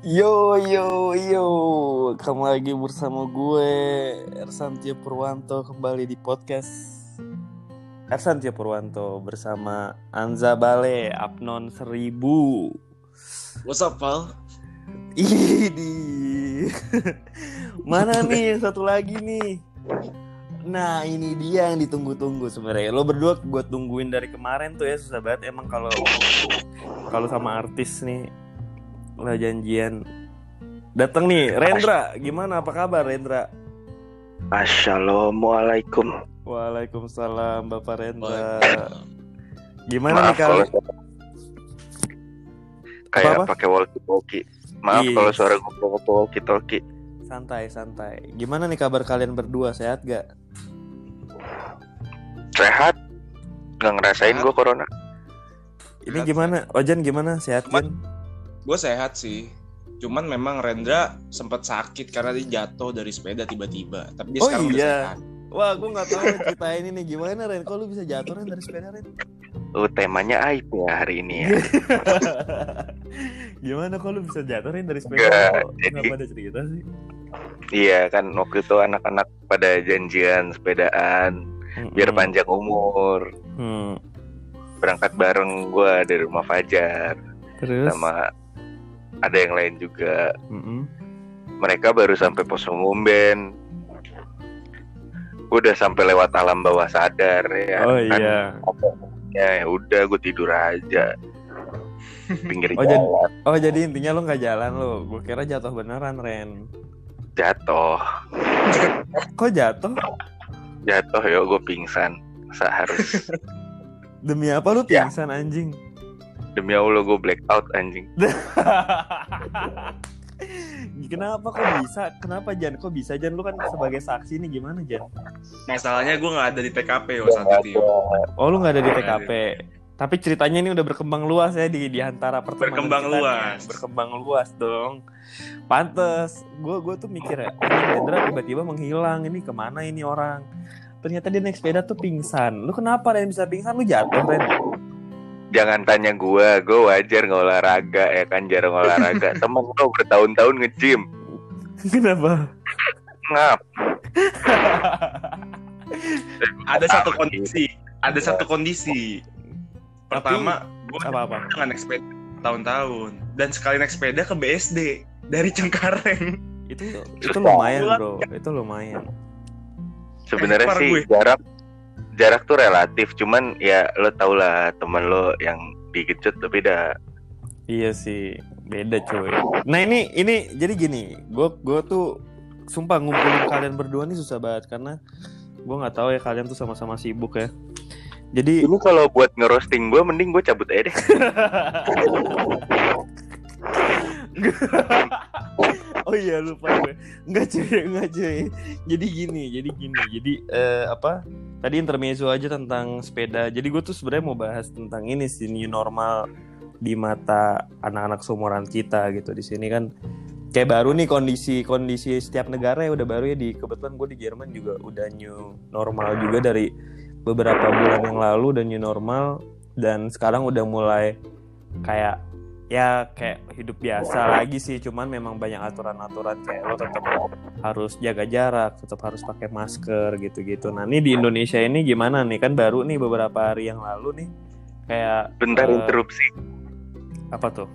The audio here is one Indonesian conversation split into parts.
Yo yo yo, kamu lagi bersama gue Ersantio Purwanto kembali di podcast Ersantio Purwanto bersama Anza Bale Apnon Seribu. What's up, Pal? Ini mana nih satu lagi nih? Nah ini dia yang ditunggu-tunggu sebenarnya. Lo berdua gue tungguin dari kemarin tuh ya susah banget emang kalau kalau sama artis nih lah janjian. Datang nih Rendra. Gimana? Apa kabar Rendra? Assalamualaikum. Waalaikumsalam Bapak Rendra. Gimana Maaf nih kalau kayak pakai walkie talkie. Maaf Iya. kalau suara gue pakai walkie talkie. santai santai. Gimana nih kabar kalian berdua? Sehat gak? Sehat? Nggak ngerasain gue corona. ini Sehat, gimana? Ojan gimana? Sehat Cuman- kan Gue sehat sih. Cuman memang Rendra sempat sakit karena dia jatuh dari sepeda tiba-tiba. Tapi dia Oh sekarang udah iya. sehat. wah gue nggak tahu cerita ini nih gimana Ren kok lu bisa jatuh Ren dari sepeda Ren Oh, temanya aib ya hari ini ya. gimana kok lu bisa jatuh Ren dari sepeda kok jadi- nggak pada cerita sih iya kan waktu itu anak-anak pada janjian sepedaan biar Mm-mm. panjang umur. Hmm. Berangkat bareng gue dari rumah Fajar terus sama ada yang lain juga. Mm-mm. Mereka baru sampai pos umum Ben. Gue udah sampai lewat alam bawah sadar ya. oh kan. iya ya udah gue tidur aja pinggir Oh, jadi- jalan Oh jadi intinya lo nggak jalan lo? Gue kira jatuh beneran Ren. jatuh Kok jatuh? jatuh ya gue pingsan masa harus Demi apa lu Ya. pingsan anjing? Demi allah gue black out anjing Kenapa kok bisa? Kenapa Jan? Kok bisa Jan? Lu kan sebagai saksi nih gimana Jan? Masalahnya gue nggak ada di TKP yo Gua saat itu. yo. Oh lu nggak ada di TKP. Tapi ceritanya ini udah berkembang luas ya di di antara pertemanan Berkembang kita nih. luas. Berkembang luas dong. Pantes. Gue gue tuh mikir ya, ini Hendra tiba-tiba menghilang. Ini ke mana ini orang? Ternyata dia naik sepeda tuh pingsan. Lu kenapa Ren bisa pingsan? Lu jatuh Ren? Jangan tanya gue gue wajar nggak olahraga ya kan jarang olahraga temen lo bertahun-tahun nge-gym Kenapa? ngap Ada satu Apa kondisi. Ada satu kondisi. Pertama, gue Apa-apa? nggak naik sepeda tahun-tahun dan sekali naik sepeda ke BSD dari Cengkareng. itu itu lumayan bro itu lumayan sebenarnya sih gue. jarak jarak tuh relatif cuman ya lo tau lah temen lo yang digecut tapi dah iya sih beda cuy. Nah ini ini jadi gini gue gue tuh sumpah ngumpulin kalian berdua nih susah banget karena gue nggak tahu ya kalian tuh sama-sama sibuk ya. Jadi ini kalau buat ngerosting gue mending gue cabut aja deh oh iya lupa gue nggak cuy nggak cuy. Jadi gini jadi gini. Jadi eh, apa? Tadi intermezzo aja tentang sepeda. Jadi gue tuh sebenarnya mau bahas tentang ini sih new normal di mata anak-anak seumuran kita gitu. Di sini kan kayak baru nih kondisi kondisi setiap negara ya udah baru ya. Di kebetulan gue di Jerman juga udah new normal juga dari beberapa bulan yang lalu udah new normal. Dan sekarang udah mulai kayak ya kayak hidup biasa lagi sih cuman memang banyak aturan-aturan kayak lo tetap harus jaga jarak tetap harus pakai masker gitu-gitu. Nah ini di Indonesia ini gimana nih? Kan baru nih beberapa hari yang lalu nih kayak bentar eh, interupsi. apa tuh?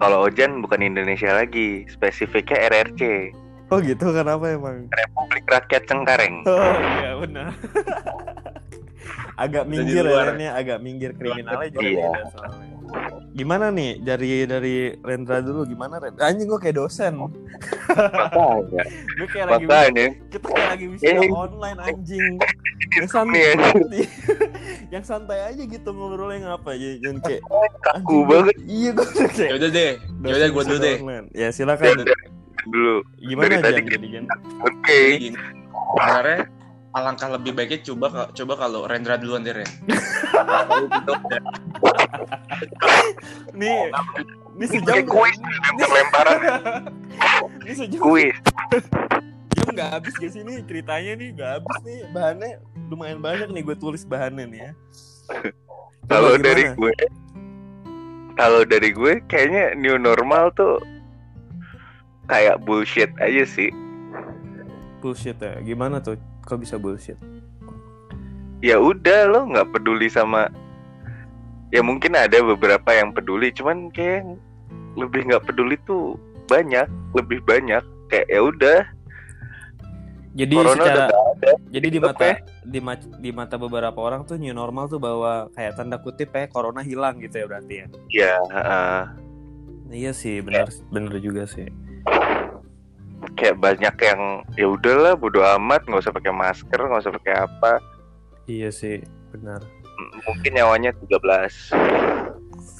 Kalau Ojan bukan Indonesia lagi spesifiknya RRC oh gitu? Kenapa emang? Republik Rakyat Cengkareng. Oh iya benar. Agak minggir ya ya agak minggir kriminalnya juga Iya. beda soalnya gimana nih dari dari Rendra dulu gimana Ren? Anjing gue kayak dosen. Makanya gue kayak lagi makanya kita kayak lagi wisuda Eh. online anjing. Yang santai anjing. yang santai aja gitu ngobrolnya ngapa aja jangan kayak kaku anjing, banget. Iya gue kayak Ya udah deh. Ya udah gue dulu deh. online. ya ya silakan. Dulu. Gimana tadi jadi oke. Sebenarnya alangkah lebih baiknya coba coba kalau Rendra duluan deh Ren. nih ini sejam kuis lempar-lemparan ini sejam kuis. Jam nggak habis guys ini ceritanya nih nggak habis nih. Bahannya lumayan banyak nih gue tulis bahannya nih ya. Kalau dari gue, kalau dari gue kayaknya new normal tuh kayak bullshit aja sih. bullshit ya? Gimana tuh? Kok bisa bullshit? Ya udah lo nggak peduli sama ya mungkin ada beberapa yang peduli cuman kayak lebih nggak peduli tuh banyak lebih banyak. Kayak ya udah. Jadi corona secara ada jadi di Oke. mata di, ma- di mata beberapa orang tuh new normal tuh bahwa kayak tanda kutip kayak corona hilang gitu ya berarti ya. Ya heeh. iya sih benar benar juga sih. Kayak banyak yang ya udahlah bodo amat nggak usah pakai masker nggak usah pakai apa. Iya sih benar mungkin nyawanya 13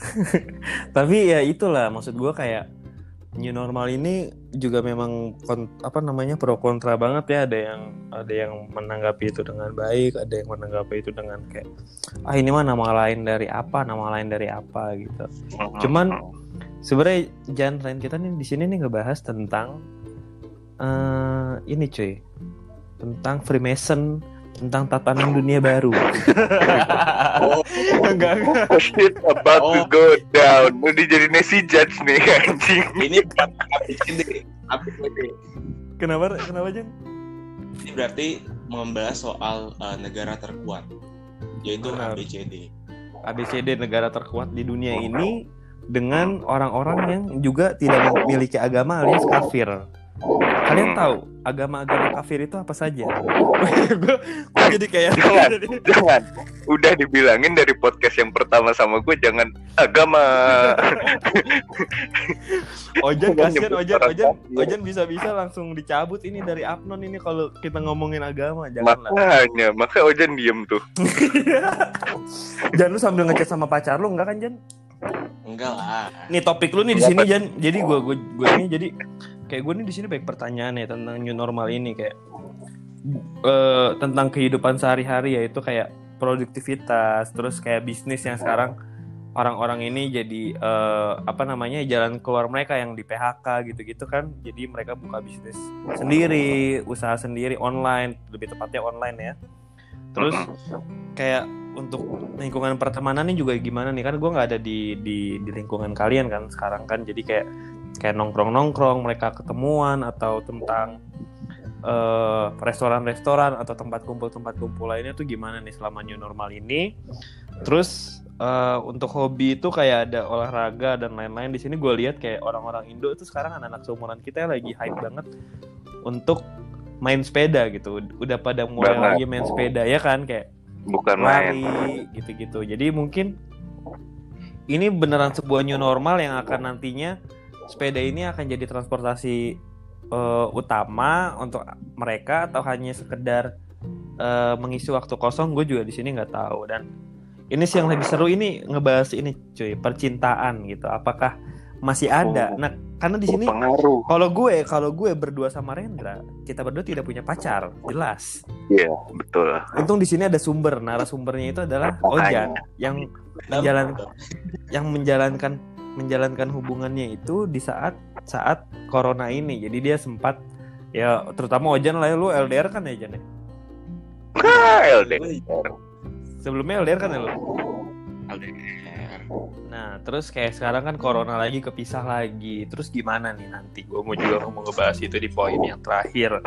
tapi ya itulah maksud gua kayak new normal ini juga memang apa namanya pro kontra banget ya. Ada yang ada yang menanggapi itu dengan baik ada yang menanggapi itu dengan kayak ah ini mah nama lain dari apa nama lain dari apa gitu. Cuman sebenarnya jangan lain kita nih di sini nih ngebahas tentang eh ini cuy tentang Freemason tentang tatanan dunia baru. Oh, enggak enggak. shit about to Oh. go down udah jadi Nessie Judge nih anjing ini bukan ABCD. ABCD. Kenapa kenapa Jan? Ini berarti membahas soal uh, negara terkuat, yaitu Benar. ABCD. ABCD negara terkuat di dunia ini dengan orang-orang yang juga tidak memiliki agama alias kafir. Kalian tahu agama-agama kafir itu apa saja? gue jadi kayak Jangan. jangan udah dibilangin dari podcast yang pertama sama gue jangan agama Ojan Jangan kasihan nyebut Ojan Ojan. Ojan bisa-bisa langsung dicabut ini dari Apnon ini kalau kita ngomongin agama janganlah. makanya makanya Ojan diem tuh Jan lu sambil ngechat sama pacar lu enggak kan Jan? Enggak lah. Nih topik lu nih di sini Jan. Jadi gua gua gua ini jadi kayak gua nih di sini banyak pertanyaan ya tentang new normal ini kayak eh tentang kehidupan sehari-hari yaitu kayak produktivitas terus kayak bisnis yang sekarang orang-orang ini jadi eh, apa namanya jalan keluar mereka yang di PHK gitu-gitu kan. Jadi mereka buka bisnis sendiri usaha sendiri online lebih tepatnya online ya. Terus kayak untuk lingkungan pertemanan ini juga gimana nih? Kan gue nggak ada di, di di lingkungan kalian kan sekarang kan. Jadi kayak kayak nongkrong nongkrong mereka ketemuan atau tentang eh, restoran-restoran atau tempat kumpul-tempat kumpul lainnya tuh gimana nih selama new normal ini. Terus eh, untuk hobi itu kayak ada olahraga dan lain-lain. Di sini gue lihat kayak orang-orang Indo itu sekarang anak-anak seumuran kita lagi hype banget untuk main sepeda gitu. Udah pada mulai Banget. lagi main sepeda ya kan? Kayak bukan main. lari gitu-gitu. Jadi mungkin ini beneran sebuah new normal yang akan nantinya sepeda ini akan jadi transportasi eh, utama untuk mereka atau hanya sekedar eh, mengisi waktu kosong. Gue juga di sini nggak tahu dan ini sih yang lebih seru ini ngebahas ini cuy percintaan gitu. Apakah masih ada? Oh. Nah karena di sini kalau gue kalau gue berdua sama Rendra kita berdua tidak punya pacar jelas. iya betul Untung di sini ada sumber, narasumbernya itu adalah Ojan yang menjalan yang menjalankan menjalankan hubungannya itu di saat saat corona ini. Jadi dia sempat ya terutama Ojan lah ya, lu LDR kan ya Jan ya? LDR Sebelumnya LDR kan ya lu? LDR. Nah, terus kayak sekarang kan corona lagi kepisah lagi. Terus gimana nih nanti? Gue mau juga mau ngebahas itu di poin yang terakhir.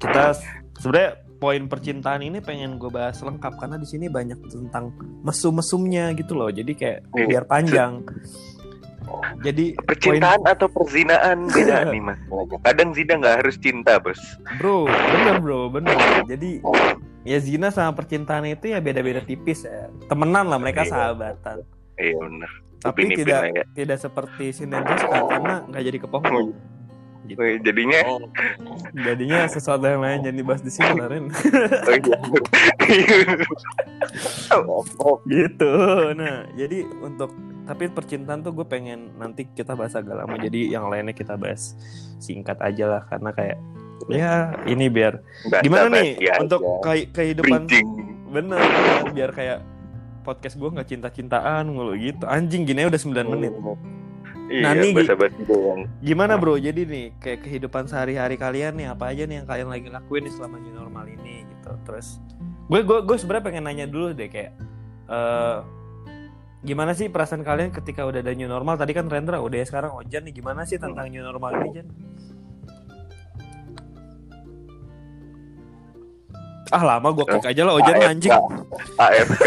Kita sebenarnya poin percintaan ini pengen gue bahas lengkap karena di sini banyak tentang mesum-mesumnya gitu loh. Jadi kayak Iya. biar panjang. Jadi poin percintaan atau perzinaan beda nih mas kadang zina nggak harus cinta bos bro, bener bro, bener. Jadi ya zina sama percintaan itu ya beda-beda tipis ya. Temenan lah mereka Iya. sahabatan. iya bener Tapi tidak ya. tidak seperti Sinetron karena nggak jadi kepompong. Gitu. Wih, jadinya Oh, Jadinya sesuatu yang lain jangan dibahas di sini kemarin. oh, iya. Oh, gitu. Nah, jadi untuk tapi percintaan tuh gue pengen nanti kita bahas agak lama. Jadi yang lainnya kita bahas singkat aja lah karena kayak ya ini biar basa gimana nih untuk ke- kehidupan bridging bener, bener biar kayak podcast gue nggak cinta-cintaan mulu gitu. Anjing gini udah 9 menit. Iya, Nah, nih, doang. Gimana bro? Jadi nih kayak kehidupan sehari-hari kalian nih apa aja nih yang kalian lagi lakuin nih selama new normal ini gitu. Terus gue gue gue sebenarnya pengen nanya dulu deh kayak eh gimana sih perasaan kalian ketika udah ada new normal? Tadi kan Rendra udah ya sekarang Ojan nih gimana sih tentang new normal ini Jan? Ah lama gue kick aja lah Ojan lah, anjing. AFK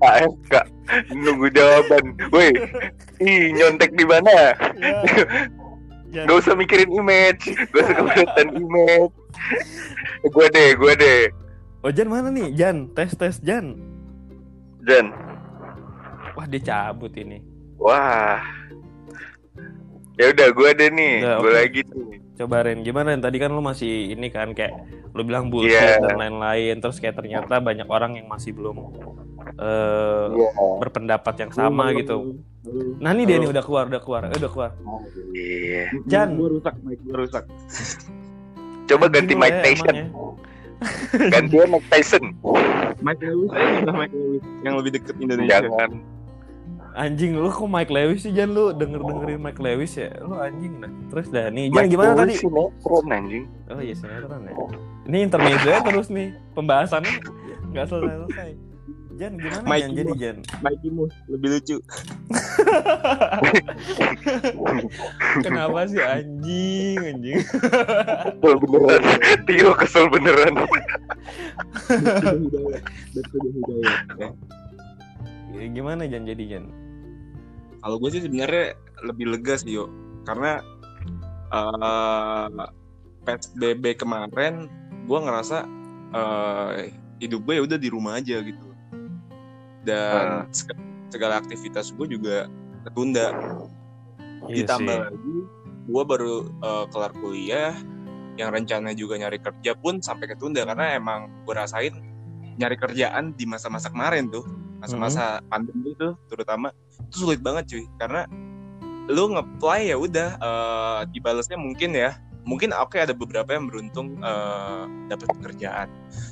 AFK nunggu jawaban woi ih nyontek di mana Ya. Gak usah mikirin image Gak usah keberatan image Gue deh, gue deh Ojan mana nih? Jan, tes tes Jan. Jan Wah dia cabut ini. Wah ya udah gue deh nih Udah, Gue oke. lagi nih Coba Ren, gimana Ren? Tadi kan lu masih ini kan kayak lu bilang bullshit Iya. dan lain-lain. Terus kayak ternyata banyak orang yang masih belum eh Iya. berpendapat yang sama gitu. Nah ini dia nih udah keluar, udah keluar, eh, udah keluar. Iya. Jan. Gue rusak, mic gue rusak. Coba ganti Mike ya, Tyson ya. Gantian Mike Tyson Mike Lewis Mike Lewis yang lebih deket Indonesia. Jangan Anjing lu kok Mike Lewis sih Jan? Lu denger dengerin Mike Lewis ya? Lu anjing nah. Terus dah nih Jan Mike gimana Lewis tadi? sinetron anjing. Oh iya sinetron ya. Ini intermezzo ya terus nih pembahasannya nggak selesai selesai Jan gimana Mike Jan jadi Jan? Mike Mus lebih lucu. kenapa sih anjing anjing? Kesel beneran. Tio kesel beneran. Betul hidayah. Betul hidayah. Ya, gimana Jan jadi Jan Kalau gue sih sebenarnya lebih lega sih yo, karena eh PSBB kemarin gue ngerasa eh hidup gue ya udah di rumah aja gitu, dan seg- segala aktivitas gue juga ketunda. Iya Ditambah sih. lagi gue baru eh, kelar kuliah, yang rencana juga nyari kerja pun sampai ketunda. Karena emang gue rasain nyari kerjaan di masa-masa kemarin tuh, masa-masa pandemi itu terutama itu sulit banget cuy. Karena lu nge-apply ya udah eh, dibalasnya mungkin ya. Mungkin oke ada beberapa yang beruntung eh, dapat pekerjaan.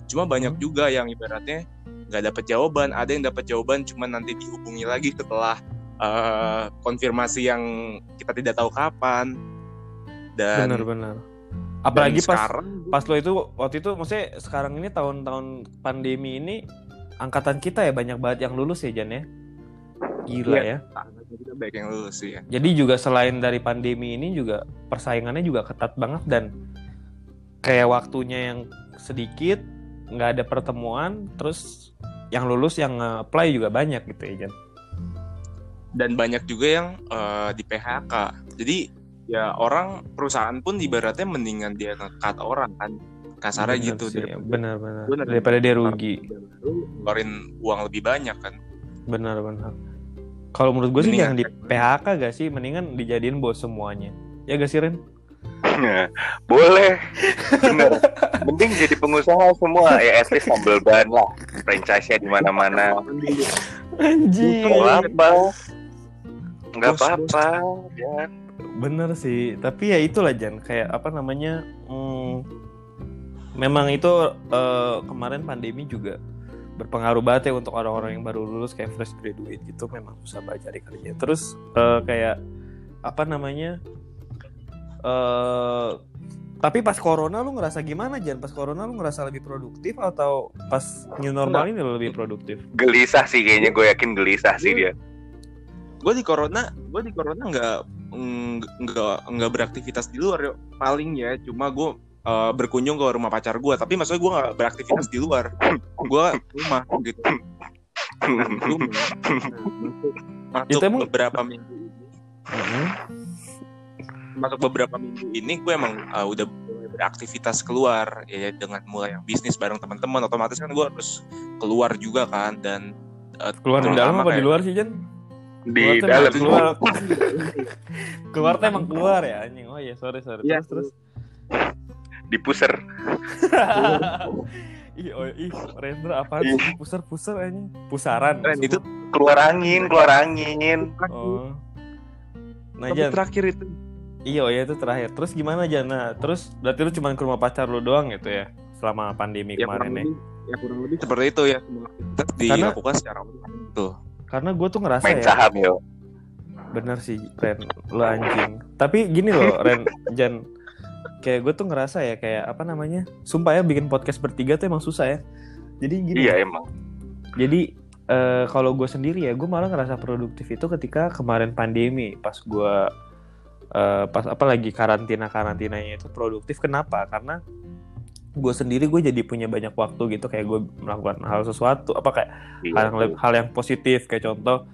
Cuma banyak Hmm. juga yang ibaratnya nggak dapat jawaban. Ada yang dapat jawaban cuma nanti dihubungi lagi setelah eh, konfirmasi yang kita tidak tahu kapan. Dan benar-benar dan apalagi pas sekarang pas lo itu waktu itu maksudnya sekarang ini tahun-tahun pandemi ini angkatan kita ya banyak banget yang lulus ya Jan ya? Gila ya. Kita baik yang lulus ya jadi juga selain dari pandemi ini juga persaingannya juga ketat banget dan kayak waktunya yang sedikit nggak ada pertemuan terus yang lulus yang apply juga banyak gitu ya Jan. Dan banyak juga yang eh, di PHK. Jadi ya orang perusahaan pun ibaratnya mendingan dia nge-cut orang kan kasarnya Bener gitu sih, daripada benar-benar Bener. daripada dia rugi. baru ngeluarin uang lebih banyak kan. benar-benar kalau menurut gue sih jangan di PHK gak sih? Mendingan dijadiin bos semuanya. Ya gak sih Ren Nah, Boleh. Bener. Mending jadi pengusaha semua. Ya at least sambal ban lah. Franchise-nya di mana-mana. Anjing. Nggak apa? Nggak Bos, apa-apa ya. Bener sih, tapi ya itulah Jan, kayak apa namanya, hmm, memang itu eh, kemarin pandemi juga berpengaruh banget ya untuk orang-orang yang baru lulus kayak fresh graduate gitu, memang susah banget cari kerja. Terus eh, kayak apa namanya, eh tapi pas corona lu ngerasa gimana Jan? Pas corona lu ngerasa lebih produktif atau pas new normal ini lu lebih produktif? Gelisah sih kayaknya Gue yakin gelisah sih dia Gue di corona, gue di corona nggak ng- nggak nggak beraktivitas di luar paling ya cuma gue eh, berkunjung ke rumah pacar gue tapi maksudnya gue nggak beraktivitas di luar gue rumah gitu rumah masuk Itu emang- beberapa minggu ini Mhm. masuk beberapa minggu ini gue emang uh, udah mulai beraktivitas keluar ya dengan mulai yang bisnis bareng teman-teman otomatis kan gue harus keluar juga kan dan uh, Keluar di dalam apa di kayak- luar sih Jan? Di Keluar dalam keluar. keluar tuh emang keluar ya anjing. Oh iya, sorry sorry. Terus terus. Di puser ih, oh, ih, Rendra apaan sih pusar-pusar anjing? Pusaran. Ren, itu Keluar angin Keluar angin Oh. Nah, tapi Jan. terakhir itu Iya, oh iya itu terakhir. Terus gimana Jan? Nah, terus berarti lu cuma ke rumah pacar lu doang gitu ya selama pandemi ya kemarin kurang ya. ya kurang lebih seperti itu ya Karena- dilakukan secara online tuh Karena gue tuh ngerasa Main ya, saham yo bener sih Ren, lu anjing. Tapi gini loh, Ren, Jan, kayak gue tuh ngerasa ya kayak apa namanya? Sumpah ya bikin podcast bertiga tuh emang susah ya. Jadi gini. Iya emang Jadi eh, kalau gue sendiri ya gue malah ngerasa produktif itu ketika kemarin pandemi pas gue eh, pas apa lagi karantina karantinanya itu produktif kenapa karena gue sendiri gue jadi punya banyak waktu gitu kayak gue melakukan hal sesuatu apa kayak Iya, hal yang hal yang positif kayak contoh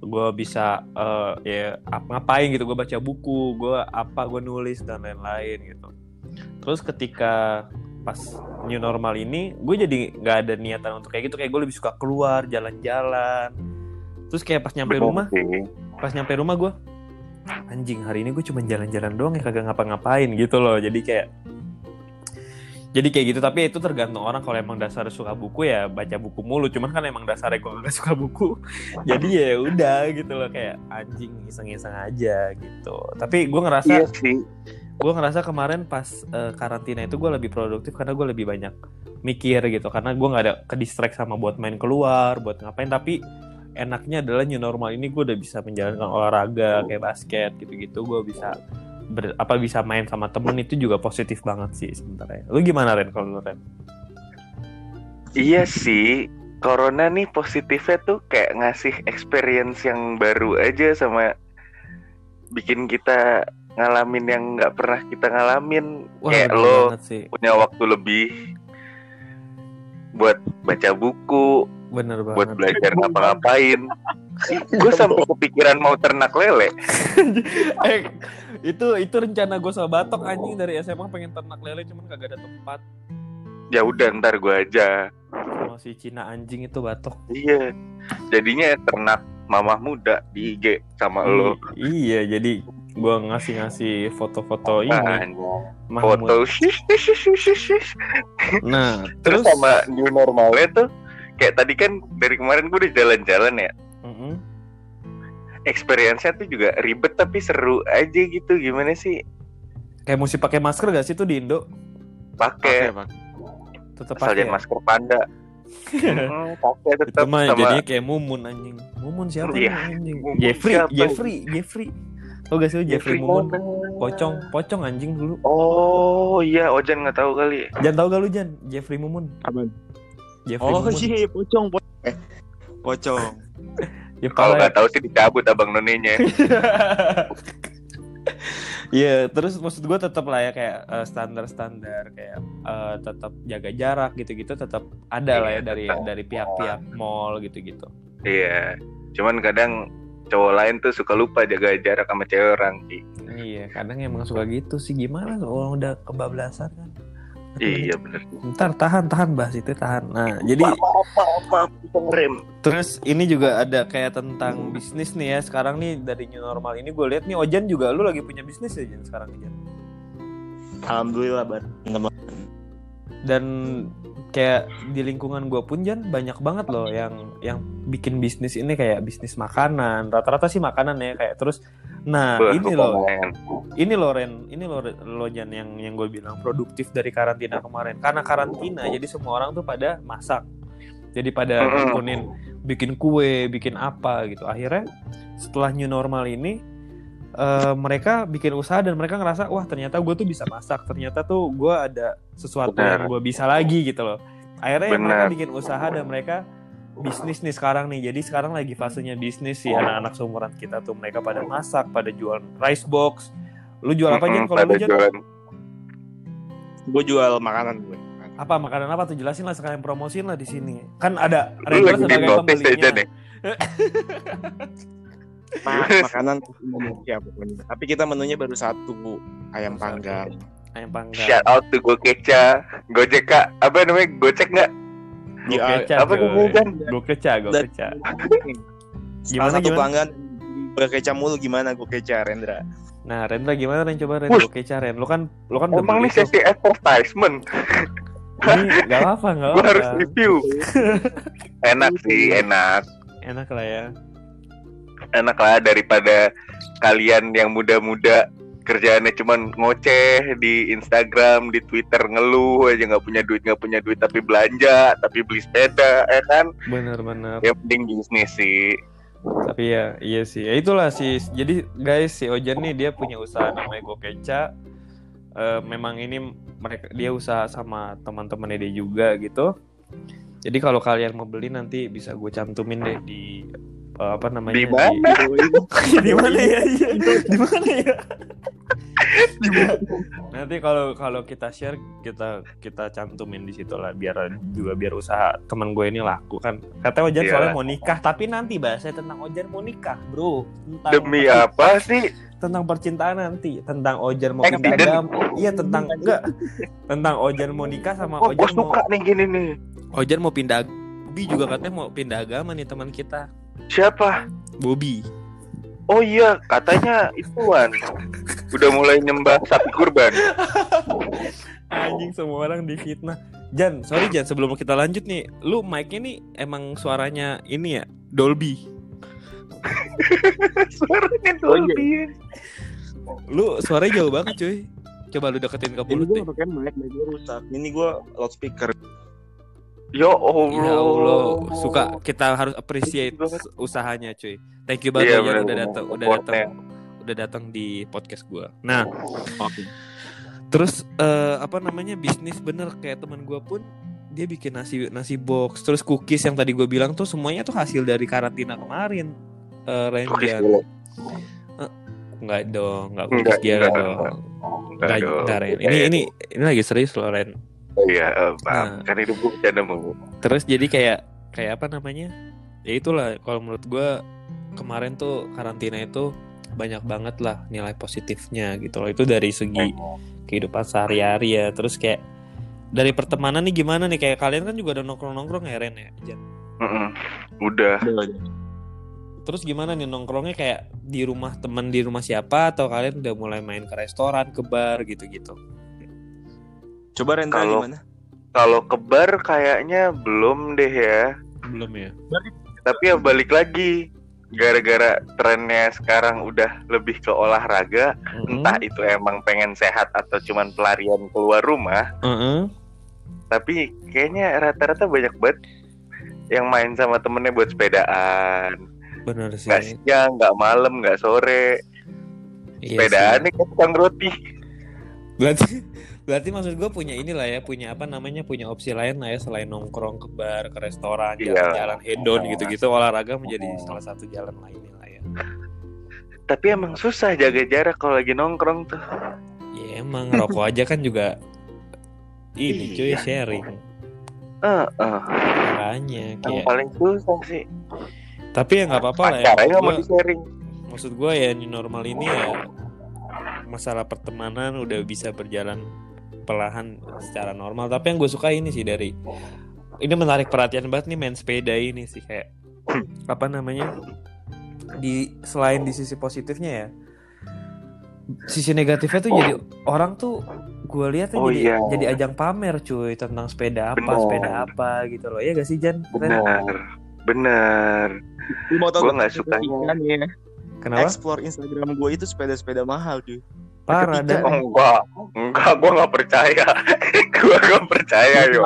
gue bisa eh, ya ap- ngapain gitu gue baca buku gue apa gue nulis dan lain-lain gitu. Terus ketika pas new normal ini gue jadi nggak ada niatan untuk kayak gitu kayak gue lebih suka keluar jalan-jalan. Terus kayak pas nyampe Bener rumah sih. pas nyampe rumah gue anjing hari ini gue cuma jalan-jalan doang ya kagak ngapa-ngapain gitu loh. Jadi kayak jadi kayak gitu tapi itu tergantung orang. Kalau emang dasar suka buku ya baca buku mulu. Cuman kan emang dasarnya gue gak suka buku jadi ya udah gitu loh. Kayak anjing iseng-iseng aja gitu. Tapi gue ngerasa Iya sih. gue ngerasa kemarin pas eh, karantina itu gue lebih produktif karena gue lebih banyak mikir gitu. Karena gue nggak ada ke distract sama buat main keluar buat ngapain. Tapi enaknya adalah new normal. Ini gue udah bisa menjalankan olahraga kayak basket gitu-gitu. Gue bisa ber- apa bisa main sama temen itu juga positif banget sih sebenarnya lu gimana Ren kalau lu Ren Iya sih. Corona nih positifnya tuh kayak ngasih experience yang baru aja sama bikin kita ngalamin yang nggak pernah kita ngalamin. kayak bener lo sih punya waktu lebih buat baca buku, bener banget buat belajar ngapa-ngapain. Gue sampai kepikiran mau ternak lele. eh itu itu rencana gue sama Batok anjing dari SMA pengen ternak lele cuman kagak ada tempat Ya udah ntar gue aja. sama si Cina anjing itu Batok Iya. Jadinya ternak mamah muda di IG sama lo. Iya jadi gue ngasih ngasih foto-foto ini Makanya. Mahmud. Foto nah Terus terus, sama new normalnya tuh kayak tadi kan dari kemarin gue udah jalan-jalan ya. Mm-mm. Experience-nya tuh juga ribet tapi seru aja gitu. Gimana sih? kayak mesti pakai masker gak sih tuh di Indo Pakai tetap pakai ya? masker panda. Hmm, pakai itu tetap sama jadinya kayak Mumun anjing Mumun siapa nih, anjing Mumun Jeffrey siapa? Jeffrey Jeffrey Tau gak sih lu Jeffrey Mumun mana? pocong pocong anjing dulu Oh iya, Ojan nggak tahu kali. Jangan tau gak lu Jan Jeffrey Mumun Apaan? Jeffrey Oh Mumun iya, pocong, pocong. Eh, pocong. ya, Kalau nggak tahu sih dicabut abang nonenya. Iya, terus maksud gue tetap lah ya kayak eh, standar-standar kayak eh, tetap jaga jarak gitu-gitu tetap ada lah ya Iya, dari dari pihak-pihak mall gitu-gitu. iya. Cuman kadang cowok lain tuh suka lupa jaga jarak sama cewek orang. Iya, kadang emang suka gitu sih gimana kalau udah kebablasan kan. Iya bener. Ntar tahan tahan bahas itu tahan. Nah, jadi Maaf, maaf, maaf, terus ini juga ada kayak tentang bisnis nih ya. Sekarang nih dari new normal ini gue lihat nih Ojan juga lu lagi punya bisnis ya Jan sekarang Jan. Alhamdulillah, Bar. Teman. dan kayak di lingkungan gue pun Jan banyak banget loh yang yang bikin bisnis ini kayak bisnis makanan rata-rata sih makanan ya kayak terus nah ini loh ini loh. Ren ini loh lo Jan yang yang gue bilang produktif dari karantina kemarin. Karena karantina jadi semua orang tuh pada masak. Jadi pada nekunin bikin kue bikin apa gitu. Akhirnya setelah new normal ini eh, mereka bikin usaha dan mereka ngerasa wah ternyata gue tuh bisa masak. Ternyata tuh gue ada sesuatu Benar. yang gue bisa lagi gitu loh. Akhirnya mereka Benar. bikin usaha dan mereka bisnis nih sekarang nih jadi sekarang lagi fasenya bisnis sih anak-anak seumuran kita tuh mereka pada masak pada jual rice box lu jual apa Mm-mm, kalau lu jualan. Gue jual makanan gue. apa makanan apa tuh jelasin lah sekalian promosiin lah di sini kan ada di sebagai aja pembelinya nih. Ma- makanan Indonesia pokoknya. Tapi kita menunya baru satu, Bu. Ayam panggang. ayam panggang Shout out to Gokeca, Gojek kak, apa namanya Gocek nggak? Gue Ya, keca apa Jan? gue keca gue keca Salah Gimana, satu gimana? pelanggan gue keca mulu gimana gue keca Rendra. nah Rendra gimana Ren? Coba Ren gue keca Ren. Lu kan lu kan udah Emang nih sesi advertisement, ini gak apa gak gue apa harus review. enak sih, enak, enak lah ya. Enak lah daripada kalian yang muda-muda kerjaannya cuman ngoceh di Instagram, di Twitter ngeluh aja nggak punya duit nggak punya duit tapi belanja, tapi beli sepeda, ya kan? bener-bener Yang penting bisnis sih. tapi ya iya sih ya itulah sih jadi guys si Ojan nih dia punya usaha namanya Gokeca Eh, memang ini mereka dia usaha sama teman-temannya dia juga gitu Jadi kalau kalian mau beli nanti bisa gue cantumin deh di eh, apa namanya? Di mana? Di, di mana ya? Di mana ya? Nanti kalau kalau kita share kita kita cantumin di situ lah biar juga biar usaha teman gue ini laku kan. Katanya Ojan Iya. soalnya mau nikah tapi nanti bahasnya tentang Ojan mau nikah, Bro. Tentang Demi apa sih? tentang percintaan nanti, tentang Ojan mau Eh, pindah tidak. agama. Iya, tentang enggak. Tentang Ojan mau nikah sama Oh, gue Ojan mau suka nih gini nih. Ojan mau pindah Bobby juga katanya mau pindah agama nih teman kita. Siapa? Bobby. Oh iya, katanya ituan. Udah mulai nyembah sapi kurban. Anjing semua orang difitnah. Jan, sorry Jan, sebelum kita lanjut nih, lu mic-nya nih emang suaranya ini ya, Dolby. Suaranya Oh, iya. Dolby. Lu suaranya jauh banget, cuy. Coba lu deketin ke Ini mulut gue deh. pakai mic, mic gue rusak. Ini gue loudspeaker. Ya Allah. Ya Allah, suka kita harus appreciate usahanya, cuy. Thank you banget Iya, Jan bener, udah datang, udah datang, udah datang di podcast gua. Nah, Oke. terus eh, apa namanya bisnis bener kayak teman gua pun dia bikin nasi nasi box, terus cookies yang tadi gue bilang tuh semuanya tuh hasil dari karantina kemarin. Eh Cookies Renjan. dulu. Enggak dong, enggak Enggak, cookies Giara enggak, dong. enggak. Enggak, dong. enggak, Ren. Ini ini ini lagi serius loh Ren. Iya, eh, maaf. Nah. Kan hidup gue bercanda mulu. Terus jadi kayak kayak apa namanya? Ya itulah kalau menurut gua kemarin tuh karantina itu banyak banget lah nilai positifnya gitu loh. Itu dari segi kehidupan sehari-hari ya. Terus kayak dari pertemanan nih gimana nih kayak kalian kan juga ada nongkrong-nongkrong ya Ren ya. Jan? Mm-mm. Udah. Terus gimana nih nongkrongnya kayak di rumah teman di rumah siapa atau kalian udah mulai main ke restoran, ke bar gitu-gitu? Coba Rendra Kalau- gimana? Kalau ke bar kayaknya belum deh ya. Belum ya? Tapi ya balik lagi. Gara-gara trennya sekarang udah lebih ke olahraga, Mm-mm. entah itu emang pengen sehat atau cuman pelarian keluar rumah, Mm-mm. tapi kayaknya rata-rata banyak banget yang main sama temennya buat sepedaan. Bener sih. Nggak siang, nggak malam, nggak sore. Iya Sepedaan nih tukang roti. Berarti berarti maksud gue punya inilah ya, punya apa namanya, punya opsi lain lah ya selain nongkrong ke bar, ke restoran, Iya. jalan-jalan hedon gitu-gitu, olahraga menjadi salah satu jalan lainnya lah ya. Tapi emang susah jaga jarak kalau lagi nongkrong tuh. Ya emang rokok aja kan juga ini cuy Iya. sharing. Eh, eh. Makanya Yang kayak paling susah sih. tapi ya nggak apa-apa lah ya. Maksud gua- sharing. maksud gue ya new normal ini ya masalah pertemanan udah bisa berjalan perlahan secara normal tapi yang gue suka ini sih dari ini menarik perhatian banget nih main sepeda ini sih kayak apa namanya di selain di sisi positifnya ya sisi negatifnya tuh jadi orang tuh gue lihat tuh Oh, jadi iya. jadi ajang pamer cuy tentang sepeda apa Bener. sepeda apa gitu loh ya gak sih Jan? Bener, bener. Gua nggak suka. Ya. kenapa Explore Instagram gue itu sepeda-sepeda mahal cuy. Parah dan Oh, enggak, enggak, gua nggak percaya. gua nggak percaya yo.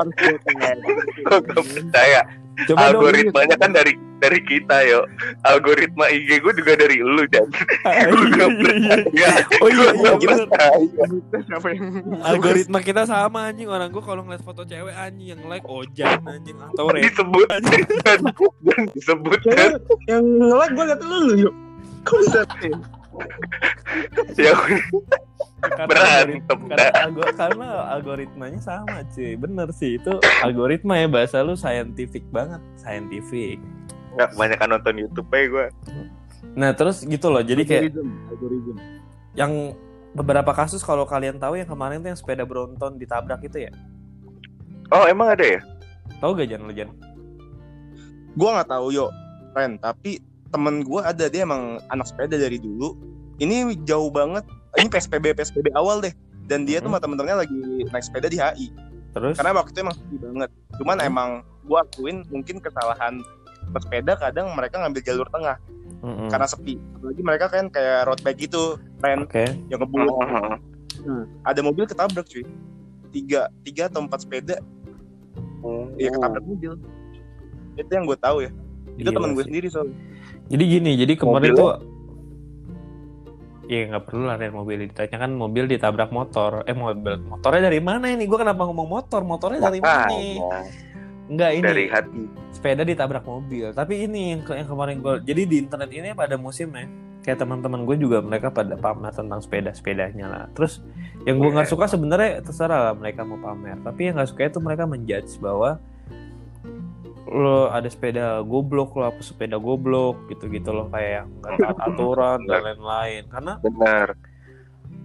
Gua nggak percaya. coba dong Algoritmanya kan dari dari kita yo. Algoritma IG gua juga dari lu dan gua nggak percaya. Oh iya, Gua iya, nggak percaya. Siapa yang algoritma kita sama anjing orang gua kalau ngeliat foto cewek anjing yang like ojan anjing atau red disebut dan, dan disebut yang nge-like gue liat lu lu yuk. Kok bisa? Ya algorit- karena, algo- karena algoritmanya sama cuy bener sih itu algoritma ya bahasa lu scientific banget scientific nggak kebanyakan nonton YouTube aja gua. nah terus gitu loh jadi kayak Algorithm, algorithm. yang beberapa kasus kalau kalian tahu yang kemarin tuh yang sepeda Bronton ditabrak itu ya Oh emang ada ya? tahu gak Jan lu Jan Gue nggak tahu yo, Ren. Tapi temen gue ada dia emang anak sepeda dari dulu. Ini jauh banget. Ini PSBB PSBB awal deh. Dan dia tuh Mhm. sama temen-temennya lagi naik sepeda di HI. terus Karena waktu itu emang sepi banget. Cuman Hmm. emang gue akuin mungkin kesalahan pesepeda kadang mereka ngambil jalur tengah Mm-mm. karena sepi. Apalagi mereka kan kayak road bike gitu, Ren, oke yang ngebut. Oh, Ada mobil ketabrak cuy. Tiga, tiga atau empat sepeda ya ketabrak mobil. Itu yang gue tahu ya. Itu temen gue sendiri soalnya. Jadi gini, jadi kemarin Mobilnya? tuh Iya nggak perlu lah mobil ditanya kan mobil ditabrak motor. Eh mobil motornya dari mana ini? Gue kenapa ngomong motor? Motornya dari mana? Enggak ini dari hati. sepeda ditabrak mobil. Tapi ini yang, ke- yang kemarin gue jadi di internet ini pada musimnya kayak teman-teman gue juga mereka pada pamer tentang sepeda-sepedanya lah. Terus yang gue nggak suka sebenarnya terserah lah mereka mau pamer. Tapi yang nggak suka itu mereka menjudge bahwa lo ada sepeda goblok lo apa sepeda goblok gitu-gitu loh kayak yang nggak taat aturan dan lain-lain. Karena Benar.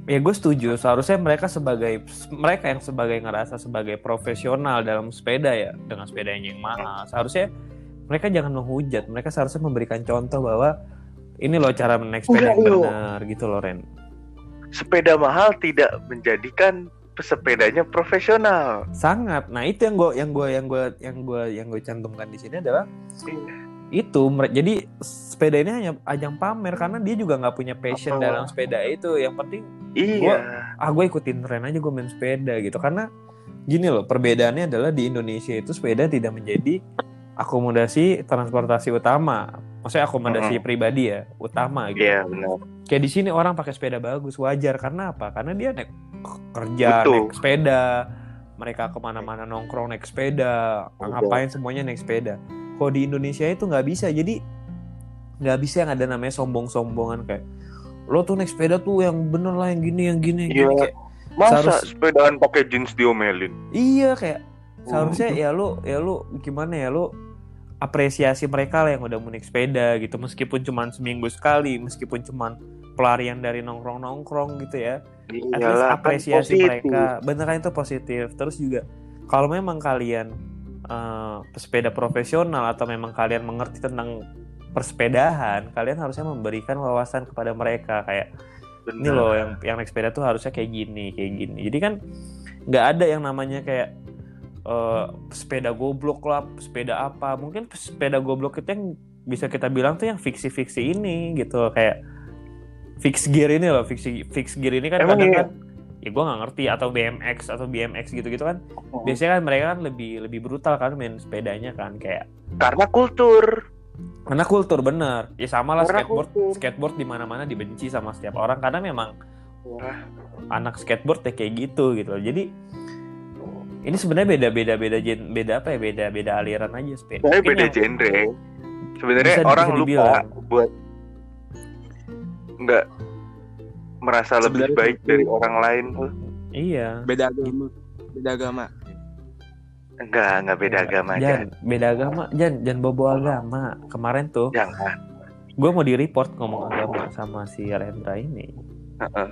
ya gue setuju seharusnya mereka sebagai mereka yang sebagai ngerasa sebagai profesional dalam sepeda ya dengan sepedanya yang mahal seharusnya mereka jangan menghujat mereka seharusnya memberikan contoh bahwa ini loh cara naik sepeda yang Iya, iya. benar gitu loh Ren Sepeda mahal tidak menjadikan pesepedanya profesional. sangat nah itu yang gue yang gue yang gue yang gue yang gue cantumkan di sini adalah itu mere- jadi sepeda ini hanya ajang pamer karena dia juga nggak punya passion Oh. dalam sepeda itu yang penting Iya. ah gue ikutin tren aja gue main sepeda gitu karena gini loh perbedaannya adalah di Indonesia itu sepeda tidak menjadi akomodasi transportasi utama maksudnya akomodasi pribadi ya utama gitu Iya benar. Kayak di sini orang pakai sepeda bagus wajar karena apa karena dia naik kerja Betul. naik sepeda mereka ke mana-mana nongkrong naik sepeda Betul. ngapain semuanya naik sepeda kalau di Indonesia itu nggak bisa jadi nggak bisa yang ada namanya sombong-sombongan kayak lo tuh naik sepeda tuh yang bener lah yang gini yang gini, yang gini. Iya. kayak Masa Seharus- sepedaan pakai jeans diomelin? iya kayak Oh. seharusnya ya lu ya lu gimana ya lu apresiasi mereka lah yang udah mau naik sepeda gitu meskipun cuman seminggu sekali meskipun cuman pelarian dari nongkrong nongkrong gitu ya. At least Iyalah, kan apresiasi positif. mereka. Beneran itu positif. Terus juga kalau memang kalian eh, pesepeda profesional atau memang kalian mengerti tentang persepedahan kalian harusnya memberikan wawasan kepada mereka. Kayak Benar. ini loh yang yang naik sepeda tuh harusnya kayak gini kayak gini. Jadi kan nggak ada yang namanya kayak eh, sepeda goblok lah sepeda apa. Mungkin sepeda goblok itu yang bisa kita bilang tuh yang fiksi-fiksi ini gitu. Kayak fix gear ini loh fix fix gear ini kan Emang kadang iya? kan ya gue nggak ngerti atau BMX atau BMX gitu-gitu kan Oh. biasanya kan mereka kan lebih lebih brutal kan main sepedanya kan kayak Karena kultur. karena kultur bener ya sama lah Karena skateboard kultur. skateboard di mana-mana dibenci sama setiap orang karena memang Wah, anak skateboard ya kayak gitu gitu loh. Jadi ini sebenarnya beda beda beda gen beda apa ya beda beda aliran aja sepeda. Beda yang- genre. Sebenarnya orang bisa lupa buat nggak merasa lebih Sebenarnya baik itu- dari orang lain tuh. Iya. beda agama beda agama Enggak, enggak beda agama aja. Jan, beda agama, Jan, jangan bobo agama. Kemarin tuh Jangan. gue mau di report ngomong agama sama si Rendra ini. Heeh.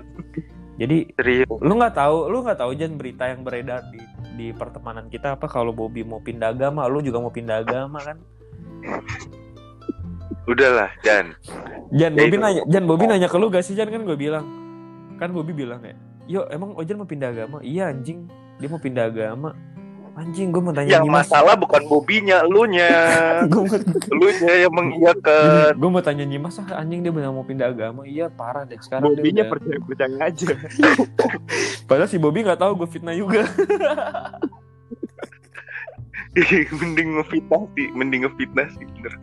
Jadi Serius. lu nggak tahu, lu nggak tahu Jan berita yang beredar di di pertemanan kita apa kalau Bobby mau pindah agama, lu juga mau pindah agama kan? Udahlah, Jan. Jan, Ya Bobby itu. nanya, Jan, Bobby nanya ke lu gak sih Jan kan gue bilang, kan Bobby bilang ya, yo emang Ojan mau pindah agama? Iya anjing, dia mau pindah agama. Anjing, gue mau tanya Yang Nyimas. masalah bukan bobinya, elunya. mau, Elunya yang mengiyakan. gue mau tanya Nyimas ah anjing dia benar mau pindah agama. Iya parah deh sekarang Bobinya udah- percaya percaya aja Padahal si Bobby nggak tahu gue fitnah juga. mending ngefitnah sih, mending ngefitnah sih bener.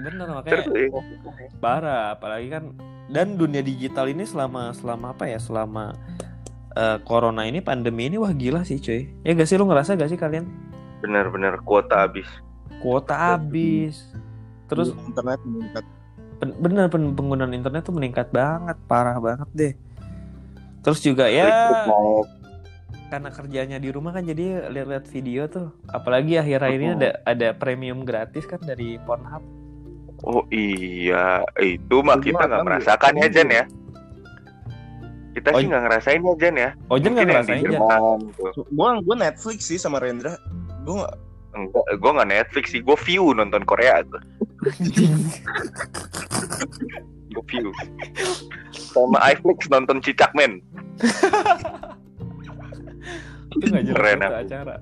Bener Terus makanya eh, parah, apalagi kan dan dunia digital ini selama selama apa ya selama eh, corona ini pandemi ini wah gila sih cuy. Ya gak sih lu ngerasa gak sih kalian? bener-bener kuota habis. Kuota habis. Terus internet meningkat pen- bener pen- penggunaan internet tuh meningkat banget, parah banget deh. Terus juga ya karena kerjanya di rumah kan jadi lihat-lihat video tuh. Apalagi akhir-akhir ini Oh. ada ada premium gratis kan dari Pornhub. Oh iya, itu mah kita nggak kan merasakan ya. Jan ya. Kita Oh, sih nggak ngerasain ya Jan ya. Nggak Mungkin yang di ngerasain Jan? Jerman tuh. gua gua Netflix sih sama Rendra gua nggak Enggak, gue nggak Netflix sih, gue view nonton Korea gue. Gue view. Sama iFlix nonton Cicak Men. itu nggak jelas Keren acara.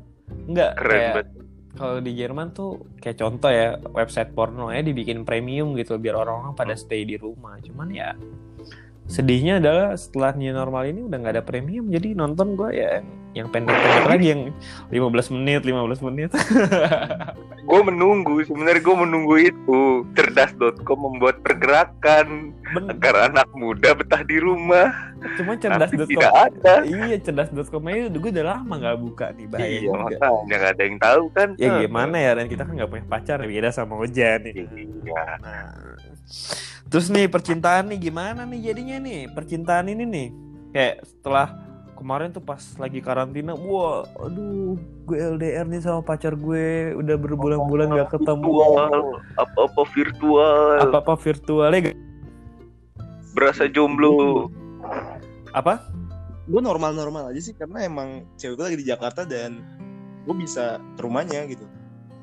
Enggak Keren kayak banget. Kalau di Jerman tuh kayak contoh ya website porno ya dibikin premium gitu biar orang-orang pada stay di rumah. Cuman ya sedihnya adalah setelah new normal ini udah nggak ada premium jadi nonton gue ya yang pendek-pendek lagi yang 15 menit 15 menit. Gue menunggu sebenarnya gue menunggu itu. Cerdas.com membuat pergerakan. Ben- agar anak muda betah di rumah. Cuma cerdas.com tidak ada. Iya cerdas.com aja gue udah lama nggak buka nih bahaya iya makanya nggak ada yang tahu kan. Ya gimana ya dan kita kan nggak punya pacar beda sama Ojan nih. Iya. Nah, terus nih percintaan nih gimana nih jadinya nih? Percintaan ini nih kayak setelah kemarin tuh pas lagi karantina wah aduh gue LDR nih sama pacar gue udah berbulan-bulan gak ketemu. Virtual apa-apa virtual. Apa-apa virtualnya gak- berasa jomblo. Apa? Gue normal-normal aja sih karena emang cewek gue lagi di Jakarta dan gue bisa ke rumahnya gitu.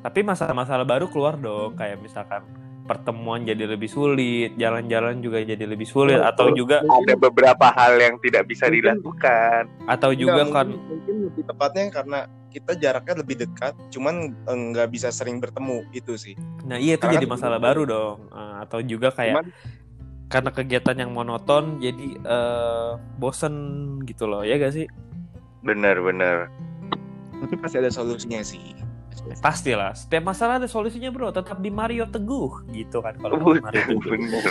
Tapi masalah-masalah baru keluar dong kayak misalkan pertemuan jadi lebih sulit jalan-jalan juga jadi lebih sulit atau juga ada beberapa hal yang tidak bisa dilakukan. Atau juga kan mungkin, mungkin lebih tepatnya karena kita jaraknya lebih dekat cuman eh, nggak bisa sering bertemu itu sih. Nah iya itu Karena jadi masalah baru dong. Eh, atau juga kayak cuman karena kegiatan yang monoton jadi eh bosen gitu loh ya gak sih? Benar-benar tapi pasti ada solusinya sih pastilah setiap masalah ada solusinya bro. Tetap di Mario Teguh gitu kan kalau di Mario Teguh. bener.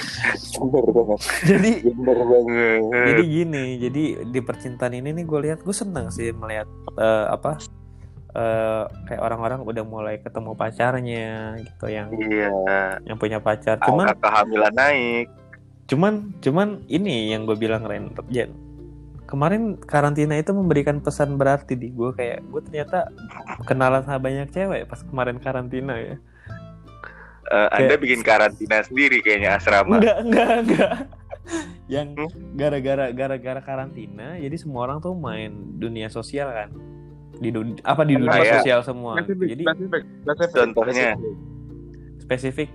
Bener banget. Jadi bener banget. jadi gini jadi di percintaan ini nih gue lihat gue seneng sih melihat eh, apa eh, kayak orang-orang udah mulai ketemu pacarnya gitu yang iya. yang punya pacar. Cuman angka kehamilan naik. cuman cuman ini yang gue bilang Ren Jen kemarin karantina itu memberikan pesan berarti di gue kayak gue ternyata kenalan sama banyak cewek pas kemarin karantina ya. Eh, anda bikin karantina sendiri kayaknya asrama. Enggak enggak enggak. Yang Hmm? gara-gara gara-gara karantina jadi semua orang tuh main dunia sosial kan. Di dun- apa di dunia Kayak- sosial semua. Jadi Contohnya? spesifik.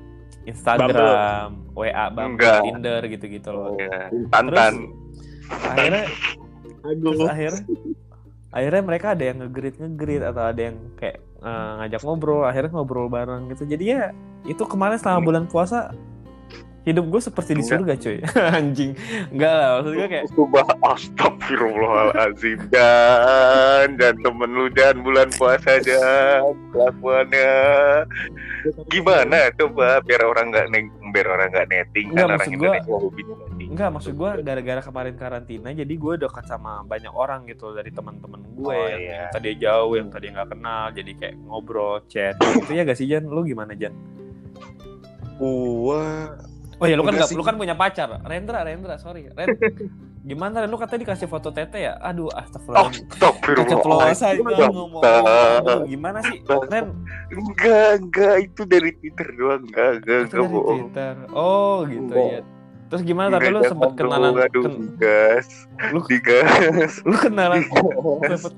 Instagram WA Bumble Enggak. Tinder gitu-gitu loh. Iya. Tantan akhirnya terus akhirnya akhirnya mereka ada yang ngegrit ngegrit atau ada yang kayak eh, ngajak ngobrol akhirnya ngobrol bareng gitu. Jadi ya itu kemarin selama bulan puasa hidup gue seperti di surga cuy. Anjing. Enggak lah maksud gue kayak Subah astagfirullahaladzim. Dan Dan temen lu Dan bulan puasa Dan Kelakuannya. Gimana coba Biar orang gak neng Biar orang gak netting Kan orang Indonesia hobinya enggak maksud gue gara-gara kemarin karantina jadi gue dekat sama banyak orang gitu dari teman-teman gue Oh, yang, iya. yang tadi jauh yang tadi nggak kenal jadi kayak ngobrol chat gitu ya gak sih Jan lu gimana Jan gua Oh ya lu kan sih. lu kan punya pacar. Rendra, Rendra, sorry. Ren. Gimana Ren? Lu katanya dikasih foto tete ya? Aduh, astagfirullah. Keceplosan Astagfirullahaladzim gua ngomong. Gimana sih? Ren, Enggak Enggak Itu dari Twitter doang Enggak Enggak itu Enggak bohong Twitter. Oh, gitu ya. Terus gimana tapi lu sempet kenalan. Aduh ken- Digas lu Digas. lu kenalan? Sempet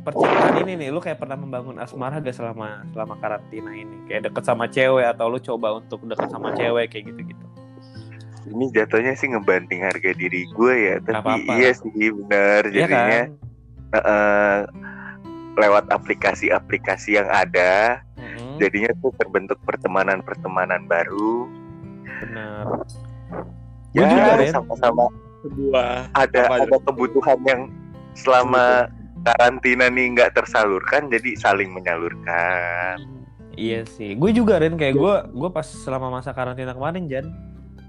percintaan ini nih lu kayak pernah membangun asmara gak selama selama karantina ini? Kayak deket sama cewek atau lu coba untuk deket sama cewek kayak gitu-gitu? Ini jatuhnya sih ngebanting harga diri gue ya Tapi apa-apa. iya sih benar Iya Jadinya kan? eh, lewat aplikasi-aplikasi yang ada Mm-mm, jadinya tuh terbentuk pertemanan-pertemanan baru. Benar ya juga, Ren. sama-sama. Sebuah ada Apa, ada kebutuhan yang selama karantina nih nggak tersalurkan jadi saling menyalurkan. Iya sih, gue juga Ren kayak gue gue pas selama masa karantina kemarin Jan,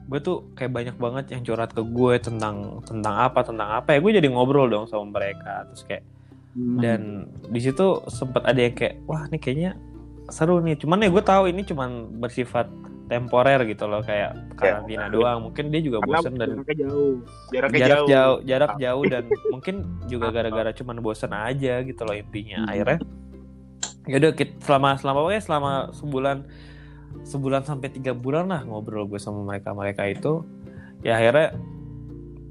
gue tuh kayak banyak banget yang curhat ke gue tentang tentang apa tentang apa. Ya gue jadi ngobrol dong sama mereka terus kayak dan di situ sempat ada yang kayak wah ini kayaknya seru nih. Cuman ya gue tahu ini cuman bersifat temporer gitu loh kayak karantina doang. Mungkin dia juga bosen dan jaraknya jauh. Jaraknya jarak jauh, jauh jarak jauh dan mungkin juga gara-gara cuman bosen aja gitu loh intinya. Hmm. akhirnya yaudah kita selama selama pokoknya selama sebulan sebulan sampai tiga bulan lah ngobrol gue sama mereka mereka itu ya akhirnya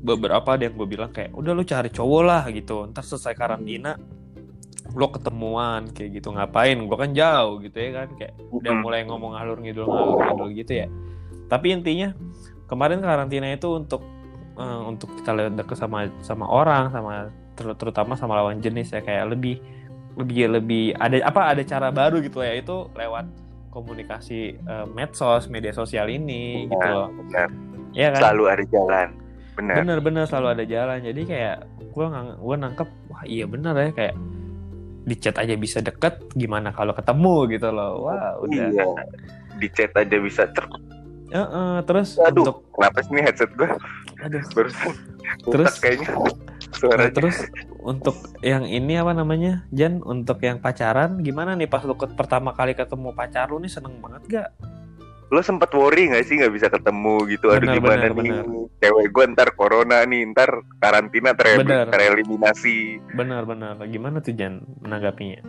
beberapa ada yang gue bilang kayak udah lu cari cowok lah gitu. Ntar selesai karantina lo ketemuan kayak gitu ngapain? Gue kan jauh gitu ya kan kayak udah mulai ngomong ngalur ngidul ngalur ngidul gitu ya. Tapi intinya kemarin karantina itu untuk eh, untuk kita lihat deket sama sama orang sama ter- terutama sama lawan jenis ya kayak lebih lebih lebih ada apa ada cara baru gitu ya itu lewat komunikasi eh, medsos media sosial ini gitu Nah, loh. benar. Ya kan? Selalu ada jalan benar. Bener-bener selalu ada jalan. Jadi kayak gue gue nangkep wah iya bener ya kayak di chat aja bisa deket gimana kalau ketemu gitu loh wah udah Iya. Di chat aja bisa cer. Heeh, terus Aduh, untuk kenapa sih ini headset gue aduh barusan Terus? rusak kayaknya Nah, suaranya. terus untuk yang ini apa namanya Jan untuk yang pacaran gimana nih pas lu pertama kali ketemu pacar lu nih seneng banget gak Lo sempet worry gak sih nggak bisa ketemu gitu? Aduh Benar, gimana benar, nih? benar. Cewek gue ntar corona nih, ntar karantina ter Benar. tereliminasi. benar-benar gimana tuh Jan menanggapinya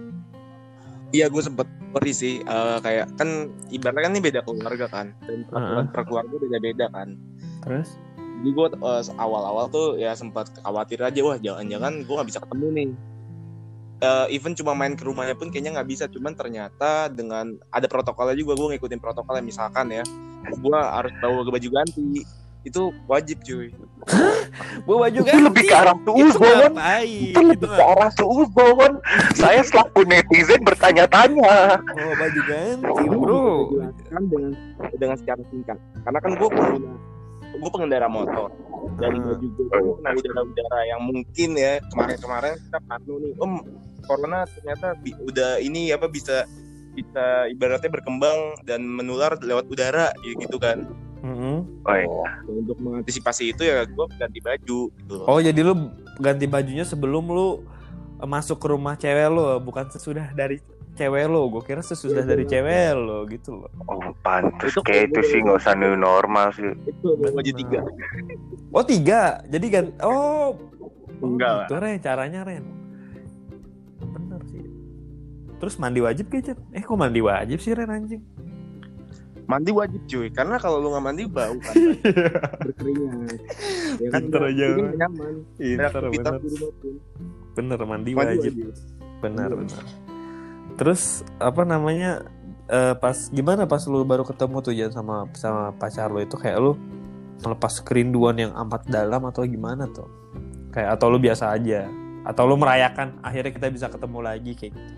Iya gue sempet worry sih Eh, kayak kan ibaratnya kan ini beda keluarga kan dan peraturan per keluarga beda-beda kan. terus Jadi gue awal-awal tuh ya sempat khawatir aja wah jangan-jangan gue nggak bisa ketemu nih. Eh, even cuma main ke rumahnya pun kayaknya nggak bisa. Cuman ternyata dengan ada protokolnya juga gue ngikutin protokolnya misalkan ya gue harus bawa baju ganti itu wajib cuy. bawa baju Itu lebih ke arah itu suuzon. ngapain Itu lebih ke arah suuzon. Saya selaku netizen bertanya-tanya. bawa baju ganti bro dengan dengan secara singkat. Karena kan gue gue pengendara motor dari Hmm. baju gue tuh kena udara-udara yang mungkin ya kemarin-kemarin kita parno nih om corona ternyata bi- udah ini apa bisa bisa ibaratnya berkembang dan menular lewat udara ya gitu kan Mm-mm. Oh iya. Dan untuk mengantisipasi itu ya gue ganti baju gitu loh. oh jadi lu ganti bajunya sebelum lu eh, masuk ke rumah cewek lu bukan sesudah dari cewek lu gue kira sesudah Iya, dari iya. cewek lu gitu loh. Oh pantes Itu kayak itu sih nggak usah new normal sih. itu baju tiga. Oh tiga? Jadi kan oh Enggak lah. itu Ren. Caranya Ren. Bener sih. Terus mandi wajib gak Jan? eh kok mandi wajib sih Ren anjing? Mandi wajib cuy karena kalau lu nggak mandi bau kan. Berkeringat. Ya kan? Aja, nggak nyaman. Bener. pun. Bener mandi mandi wajib. wajib. Benar Iya. Terus apa namanya eh, pas gimana pas lu baru ketemu tuh Jan sama sama pacar lu itu? Kayak lu melepas kerinduan yang amat dalam atau gimana tuh? Kayak atau lu biasa aja? Atau lu merayakan akhirnya kita bisa ketemu lagi kayak gitu?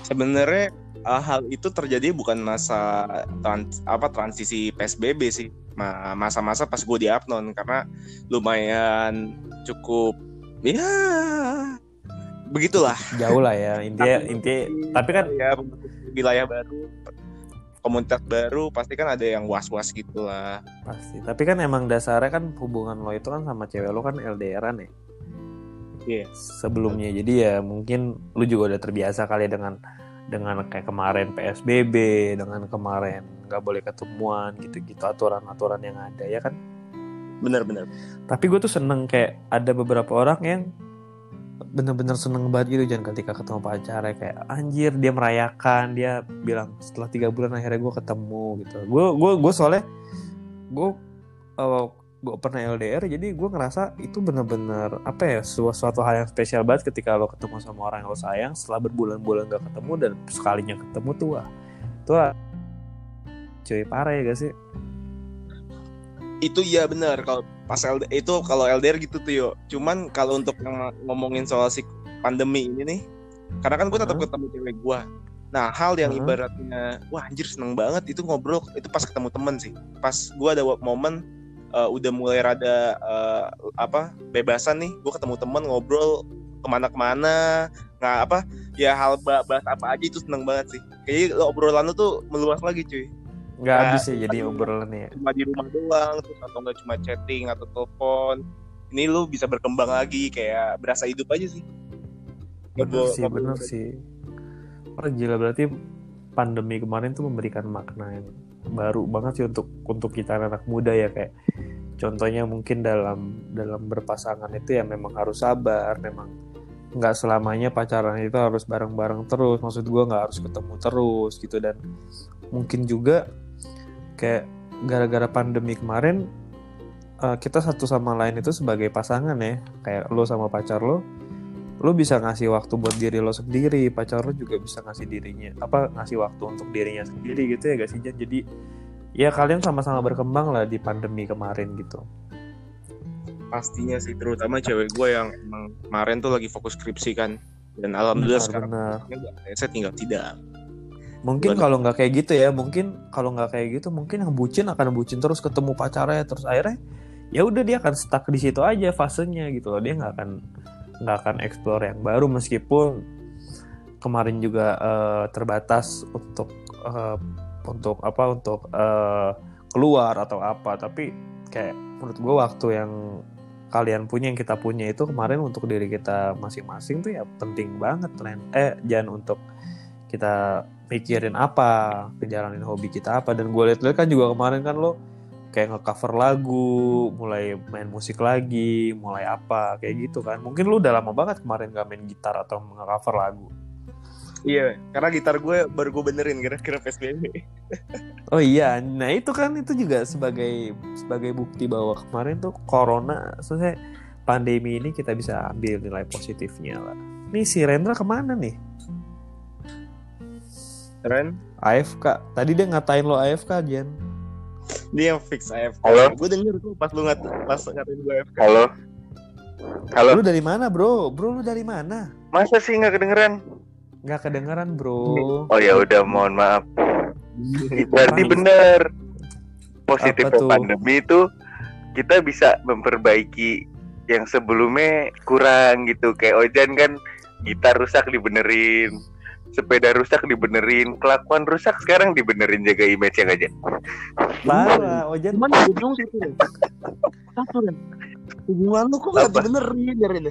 Sebenarnya uh, hal itu terjadi bukan masa trans- apa transisi PSBB sih. Ma- masa-masa pas gue di Apnon karena lumayan cukup ya begitulah. Jauh lah ya intinya intinya tapi kan ya wilayah baru komunitas baru pasti kan ada yang was-was gitu lah pasti. Tapi kan emang dasarnya kan hubungan lo itu kan sama cewek lo kan LDRan ya? Iya. sebelumnya. Jadi ya mungkin lu juga udah terbiasa kali ya dengan dengan kayak kemarin PSBB dengan kemarin nggak boleh ketemuan gitu-gitu aturan-aturan yang ada ya kan? Bener-bener tapi gue tuh seneng kayak ada beberapa orang yang bener-bener seneng banget gitu jangan ketika ketemu pacarnya kayak anjir dia merayakan dia bilang setelah tiga bulan akhirnya gue ketemu gitu. Gue gue gue soalnya gue gue pernah LDR jadi gue ngerasa itu bener-bener apa ya su- suatu hal yang spesial banget ketika lo ketemu sama orang yang lo sayang setelah berbulan-bulan gak ketemu dan sekalinya ketemu tuh wah tuh cuy parah ya gak sih itu iya benar kalau pas LDR itu kalau LDR gitu tuh yo. Cuman kalau untuk yang ngomongin soal si pandemi ini nih karena kan gue tetap Hah? ketemu cewek gue nah hal yang Hah? ibaratnya wah anjir seneng banget itu ngobrol itu pas ketemu temen sih. Pas gue ada momen eh, udah mulai rada eh, apa bebasan nih gue ketemu temen ngobrol ke mana-kemana nggak apa ya hal ba- bahas apa aja itu seneng banget sih. Kayaknya obrolan lu tuh meluas lagi cuy nggak Nah, habis ya jadi aduh. obrolannya ya. cuma di rumah doang terus atau nggak cuma chatting atau telepon. Ini lu bisa berkembang lagi kayak berasa hidup aja sih. Bener sih bener sih. Wah gila berarti pandemi kemarin tuh memberikan makna yang baru banget sih untuk untuk kita anak muda ya kayak contohnya mungkin dalam dalam berpasangan itu ya memang harus sabar memang nggak selamanya pacaran itu harus bareng-bareng terus. Maksud gua nggak harus ketemu terus gitu. Dan mungkin juga kayak gara-gara pandemi kemarin eh, kita satu sama lain itu sebagai pasangan ya. Kayak lo sama pacar lo lo bisa ngasih waktu buat diri lo sendiri pacar lo juga bisa ngasih dirinya apa ngasih waktu untuk dirinya sendiri gitu ya gak sih jadi ya kalian sama-sama berkembang lah di pandemi kemarin gitu. Pastinya sih terutama cewek gue yang emang kemarin tuh lagi fokus skripsi kan. Dan alhamdulillah sekarang benar. saya tinggal tidak mungkin kalau nggak kayak gitu ya mungkin kalau nggak kayak gitu mungkin yang bucin akan bucin terus ketemu pacarnya terus akhirnya ya udah dia akan stuck di situ aja fasenya gitu loh. Dia nggak akan nggak akan explore yang baru meskipun kemarin juga eh, terbatas untuk eh, untuk apa untuk eh, keluar atau apa. Tapi kayak menurut gue waktu yang kalian punya yang kita punya itu kemarin untuk diri kita masing-masing tuh ya penting banget Len. eh jangan untuk kita mikirin apa ngejalanin hobi kita apa dan gue liat-liat kan juga kemarin kan lo kayak ngecover lagu mulai main musik lagi mulai apa kayak gitu kan mungkin lu udah lama banget kemarin gak main gitar atau ngecover lagu Iya, karena gitar gue baru gue benerin kira-kira PSBB. Oh iya, nah itu kan itu juga sebagai sebagai bukti bahwa kemarin tuh corona, selesai pandemi ini kita bisa ambil nilai positifnya lah. Nih si Rendra ke mana nih? Keren. AFK. Tadi dia ngatain lo AFK, Jen. Dia yang fix AFK. Halo? Gue denger tuh pas lu ngat pas ngatain gue AFK. Halo. Halo. Lu dari mana, bro? Bro, lu dari mana? Masa sih nggak kedengeran? Nggak kedengeran, bro. Oh ya udah, mohon maaf. Iya. Berarti bener. Positif pandemi itu kita bisa memperbaiki yang sebelumnya kurang gitu. Kayak Ojan kan gitar rusak dibenerin, sepeda rusak dibenerin, kelakuan rusak sekarang dibenerin jaga image yang aja. Parah, Ojan. Cuman gue tuh. Apa Ren? Hubungan lu kok gak Apa? dibenerin ya Ren?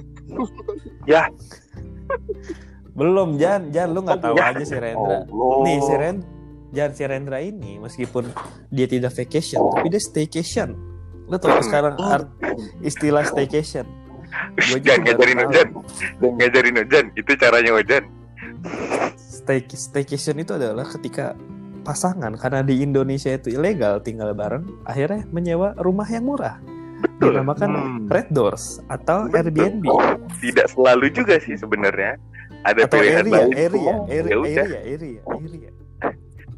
Belum, Jan. Jan, lu nggak tahu Ya. aja si Rendra. Oh. Nih, si Ren Jan si Rendra ini meskipun dia tidak vacation, tapi dia staycation. Lu tau Hmm. sekarang art istilah staycation. Aja Jangan ngajarin. Ojan. Jangan ngajarin Ojan. Itu caranya Ojan. Stay, staycation itu adalah ketika pasangan karena di Indonesia itu ilegal tinggal bareng, akhirnya menyewa rumah yang murah. Betul. Dinamakan Hmm. Red Doors atau Betul. Airbnb Tidak selalu juga sih sebenarnya. Ada atau pilihan area, lain. area, Oh, area, ya area, area, area,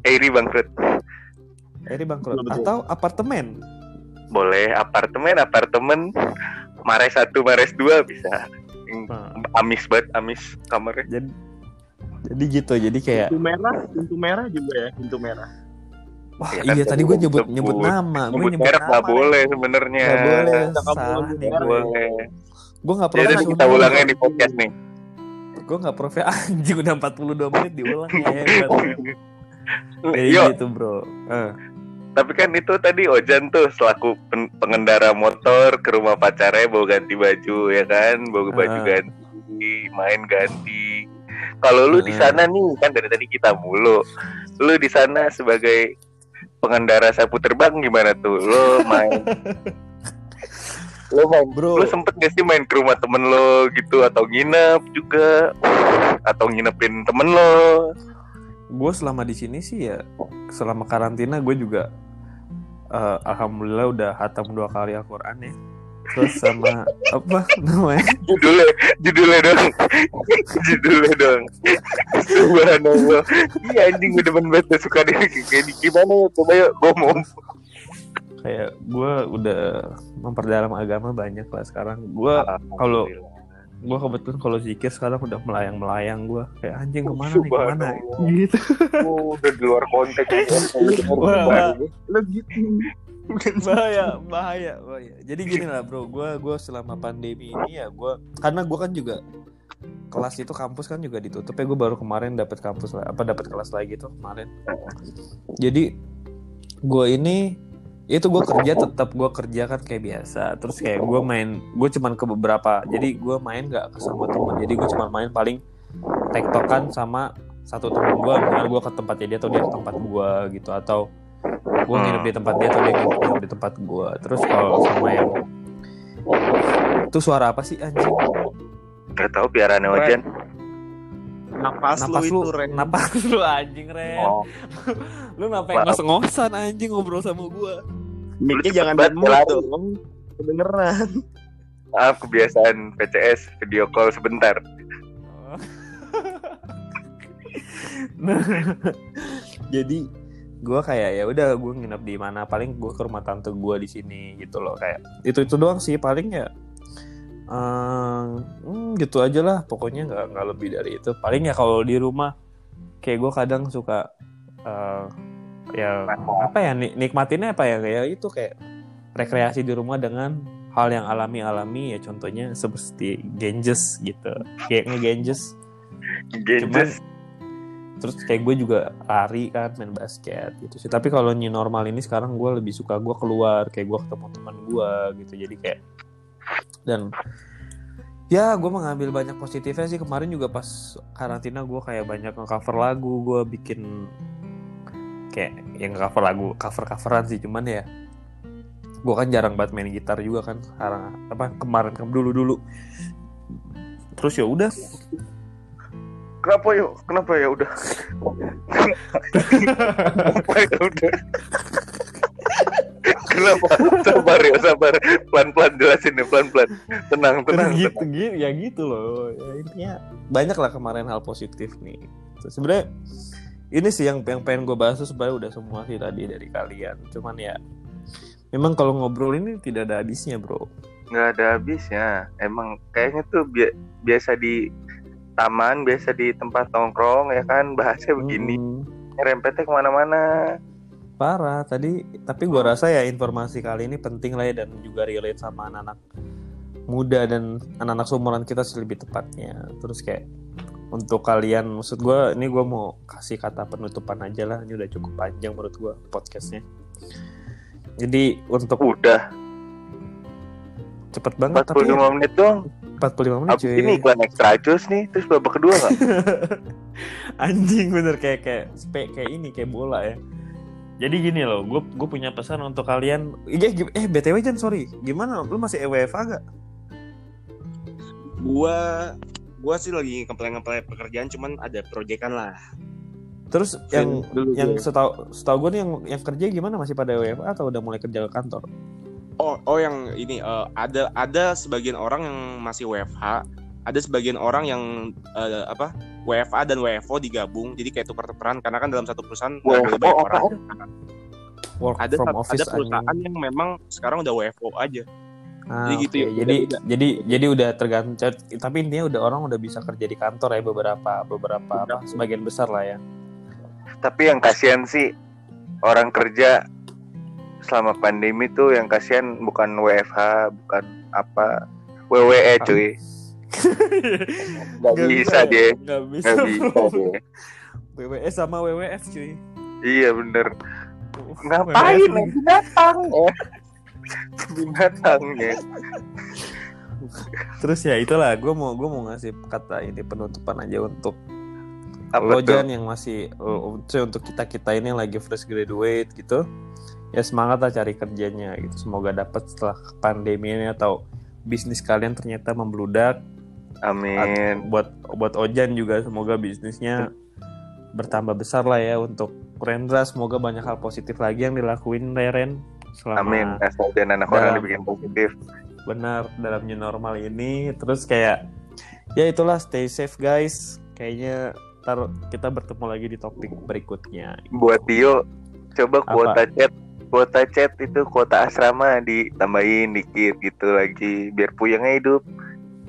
Eri bangkrut. area bangkrut Betul, atau apartemen. Boleh apartemen, apartemen. Mares satu, Mares dua bisa. Nah, Amis banget, amis kamarnya. jadi jadi gitu, jadi kayak Pintu merah, pintu merah juga ya, pintu merah. Wah Ya kan, iya tadi gue nyebut sebut- nyebut nama, gue Nyebut nyebut merek nama. nggak boleh sebenarnya. Gak boleh, Nggak salah nih gue. Boleh. Gue gak Jadi kita ulangnya di podcast nih. Gue gak profesional. Anjing udah 42 menit diulang ya. Kayak Yo, gitu bro. Eh, tapi kan itu tadi Ojan tuh selaku pen- pengendara motor ke rumah pacarnya bawa ganti baju ya kan, bawa baju Ah. ganti, main ganti. Kalau lu di Ah. sana nih kan dari tadi kita mulu. Lu di sana sebagai pengendara sapu terbang gimana tuh? Lu main Lu main bro, Lu sempet gak sih main ke rumah temen lo gitu Atau nginep juga Atau nginepin temen lo gue selama di sini sih ya selama karantina gue juga eh, alhamdulillah udah hatam dua kali Al-Quran ya. Terus sama apa namanya? Judulnya Judulnya dong Judulnya dong Subhanallah. Iya anjing gue demen banget suka deh. Kayak di- gimana ya? Coba yuk ngomong Kayak gue udah memperdalam agama banyak lah sekarang. Gue kalau- gue kebetulan kalau zikir sekarang udah melayang melayang gue kayak anjing ke mana nih? Ke mana? Gitu. Oh, udah di luar konteks. Lu gitu. bahaya bahaya bahaya. Jadi gini lah bro. Gue gue selama pandemi ini ya gue karena gue kan juga kelas itu kampus kan juga ditutup ya gue baru kemarin dapat kampus lah apa dapat kelas lagi tuh kemarin. Jadi gue ini itu gue kerja tetap gue kerja kan kayak biasa. Terus kayak gue main gue cuman ke beberapa jadi gue main gak ke semua teman jadi gue cuman main paling tektokan sama satu temen gue misalnya gue ke tempatnya dia atau dia ke tempat gue gitu atau gue nginep di tempat dia atau dia nginep di tempat gue terus kalau sama yang itu suara apa sih anjing? Gak tau piaraan Ojan Napas, napas lu lu itu, Ren. napas lu anjing ren. Oh, lu ngapain Maaf. ngos-ngosan anjing ngobrol sama gue cepet jangan banget, dong. Kedengeran. Maaf kebiasaan PCS Video call sebentar. Nah. Jadi gue kayak ya udah gue nginep di mana paling gue ke rumah tante gue di sini gitu loh kayak itu itu doang sih paling ya hmm, gitu aja lah pokoknya nggak nggak lebih dari itu paling ya kalau di rumah kayak gue kadang suka eh, ya apa ya nik- nikmatinnya apa ya kayak itu kayak rekreasi di rumah dengan hal yang alami-alami ya contohnya seperti Genjes gitu kayak nge-Genjes cuman Genjes. Terus kayak gue juga lari kan main basket gitu sih. Tapi kalau new normal ini sekarang gue lebih suka gue keluar kayak gue ketemu teman gue gitu. Jadi kayak dan ya gue mengambil banyak positifnya sih. Kemarin juga pas karantina gue kayak banyak nge-cover lagu gue bikin kayak yang cover lagu cover coveran sih. Cuman ya gue kan jarang banget main gitar juga kan. Sekarang apa kemarin kan dulu dulu terus ya udah Kenapa yuk? Kenapa ya udah? Kenapa ya udah? Kenapa? Sabar ya, sabar. Pelan-pelan jelasin nih, pelan-pelan. Tenang, tenang. gitu, tenang. gitu ya gitu loh ya, intinya banyak lah kemarin hal positif nih sebenarnya ini sih yang yang pengen gue bahas tuh sebenarnya udah semua sih tadi dari kalian cuman ya memang kalau ngobrol ini tidak ada habisnya bro Nggak ada habisnya. Emang kayaknya tuh bi- biasa di taman, biasa di tempat nongkrong ya kan? Bahasnya begini. Mm, Rempetnya ke mana-mana. parah. Tadi tapi gue rasa ya informasi kali ini penting lah ya dan juga relate sama anak-anak muda dan anak-anak seumuran kita sih lebih tepatnya. Terus kayak untuk kalian maksud gue ini gue mau kasih kata penutupan aja lah. Ini udah cukup panjang menurut gue podcastnya. Jadi untuk Udah. Cepet banget tapi 45 menit doang. 45 menit Abis cuy. ini iklan extra jus nih, terus babak kedua nggak? anjing bener kayak kayak spe kayak ini kayak bola ya. Jadi gini loh gue gue punya pesan untuk kalian. Eh, eh btw Jan sorry. Gimana lu masih E EWFA gak? Gua gua sih lagi ngeplay-ngeplay pekerjaan cuman ada proyekan lah. terus yang dulu yang gue. setahu setahu gue nih yang yang kerja gimana? Masih pada WFA atau udah mulai kerja ke kantor Oh, oh yang ini eh, ada ada sebagian orang yang masih WFH, ada sebagian orang yang eh, apa WFA dan WFO digabung, jadi kayak tukar-tukaran karena kan dalam satu perusahaan WFO banyak apaan? orang. work Ada from office ada perusahaan yang memang sekarang udah WFO aja. Ah, jadi gitu ya, jadi beda-beda. jadi jadi udah tergantung tapi intinya udah orang udah bisa kerja di kantor ya beberapa beberapa apa sebagian besar lah ya Tapi yang kasihan sih orang kerja selama pandemi tuh yang kasihan bukan WFH, bukan apa WWE cuy. Gak bisa dia, nggak bisa, gak bisa dia. WWS sama WWF cuy Iya bener. WWF Ngapain binatang ya? Binatang ya. terus ya itulah gue mau gue mau ngasih kata ini penutupan aja untuk Apa lo? Jan yang masih lo- maksudnya untuk kita kita ini lagi fresh graduate gitu ya semangat lah cari kerjanya gitu semoga dapat setelah pandemi ini atau bisnis kalian ternyata membludak Amin. buat buat Ojan juga semoga bisnisnya bertambah besar lah ya untuk Rendra semoga banyak hal positif lagi yang dilakuin Reren selama Amin. Asal dan anak orang dibikin positif. benar dalam new normal ini terus kayak ya itulah stay safe guys kayaknya ntar kita bertemu lagi di topik berikutnya Buat Tio, coba Apa? kuota chat, kuota chat itu kuota asrama ditambahin dikit gitu lagi biar puyengnya hidup.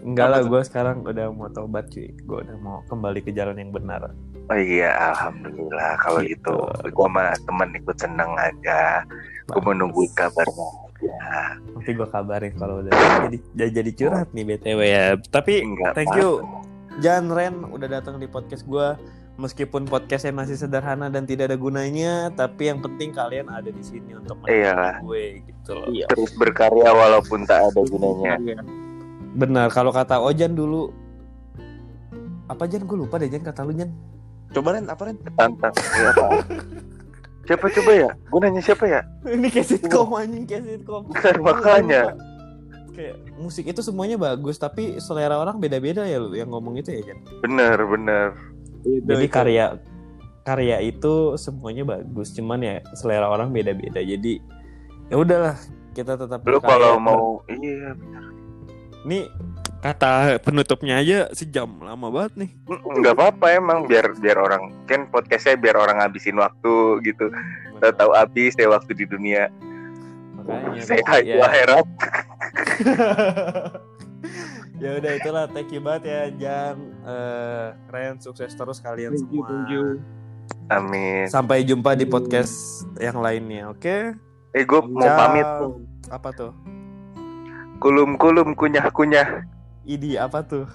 enggak lah gue sekarang udah mau tobat cuy gue udah mau kembali ke jalan yang benar Oh iya, alhamdulillah kalau Gitu. gitu. Gua sama temen ikut seneng aja. Gue menunggu kabarnya aja. nanti gue kabarin kalau udah jadi jadi, jadi curhat nih btw ya tapi Enggak thank you Jan Ren udah datang di podcast gue meskipun podcastnya masih sederhana dan tidak ada gunanya tapi yang penting kalian ada di sini untuk Iyalah. menemani gue gitu loh Iya. Terus berkarya walaupun tak ada gunanya. benar kalau kata Ojan dulu apa Jan gue lupa deh Jan kata lu Jan Coba Ren, apa Ren? Tantang. Ya, apa? siapa coba ya? Gue nanya siapa ya? ini kayak sitcom anjing kayak sitcom makanya. kayak musik itu semuanya bagus tapi selera orang beda-beda ya lu yang ngomong itu ya Jan Bener, bener. Jadi karya karya itu semuanya bagus cuman ya selera orang beda-beda. Jadi ya udahlah kita tetap Lu kalau mau iya Nih kata penutupnya aja sejam lama banget nih. nggak apa-apa emang biar biar orang kan podcastnya biar orang ngabisin waktu gitu. Tahu-tahu habis deh waktu di dunia. Makanya. saya ya, akhirat ya udah itulah thank you banget ya Jan uh, eh, keren sukses terus kalian thank semua you, thank you. amin sampai jumpa di podcast yang lainnya oke okay? eh gue mau pamit apa tuh kulum kulum kunyah kunyah ini apa tuh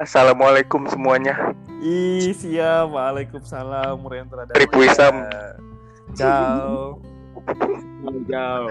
assalamualaikum semuanya Ih, siap. Waalaikumsalam. Murian terhadap. Isam. Ciao. Ciao.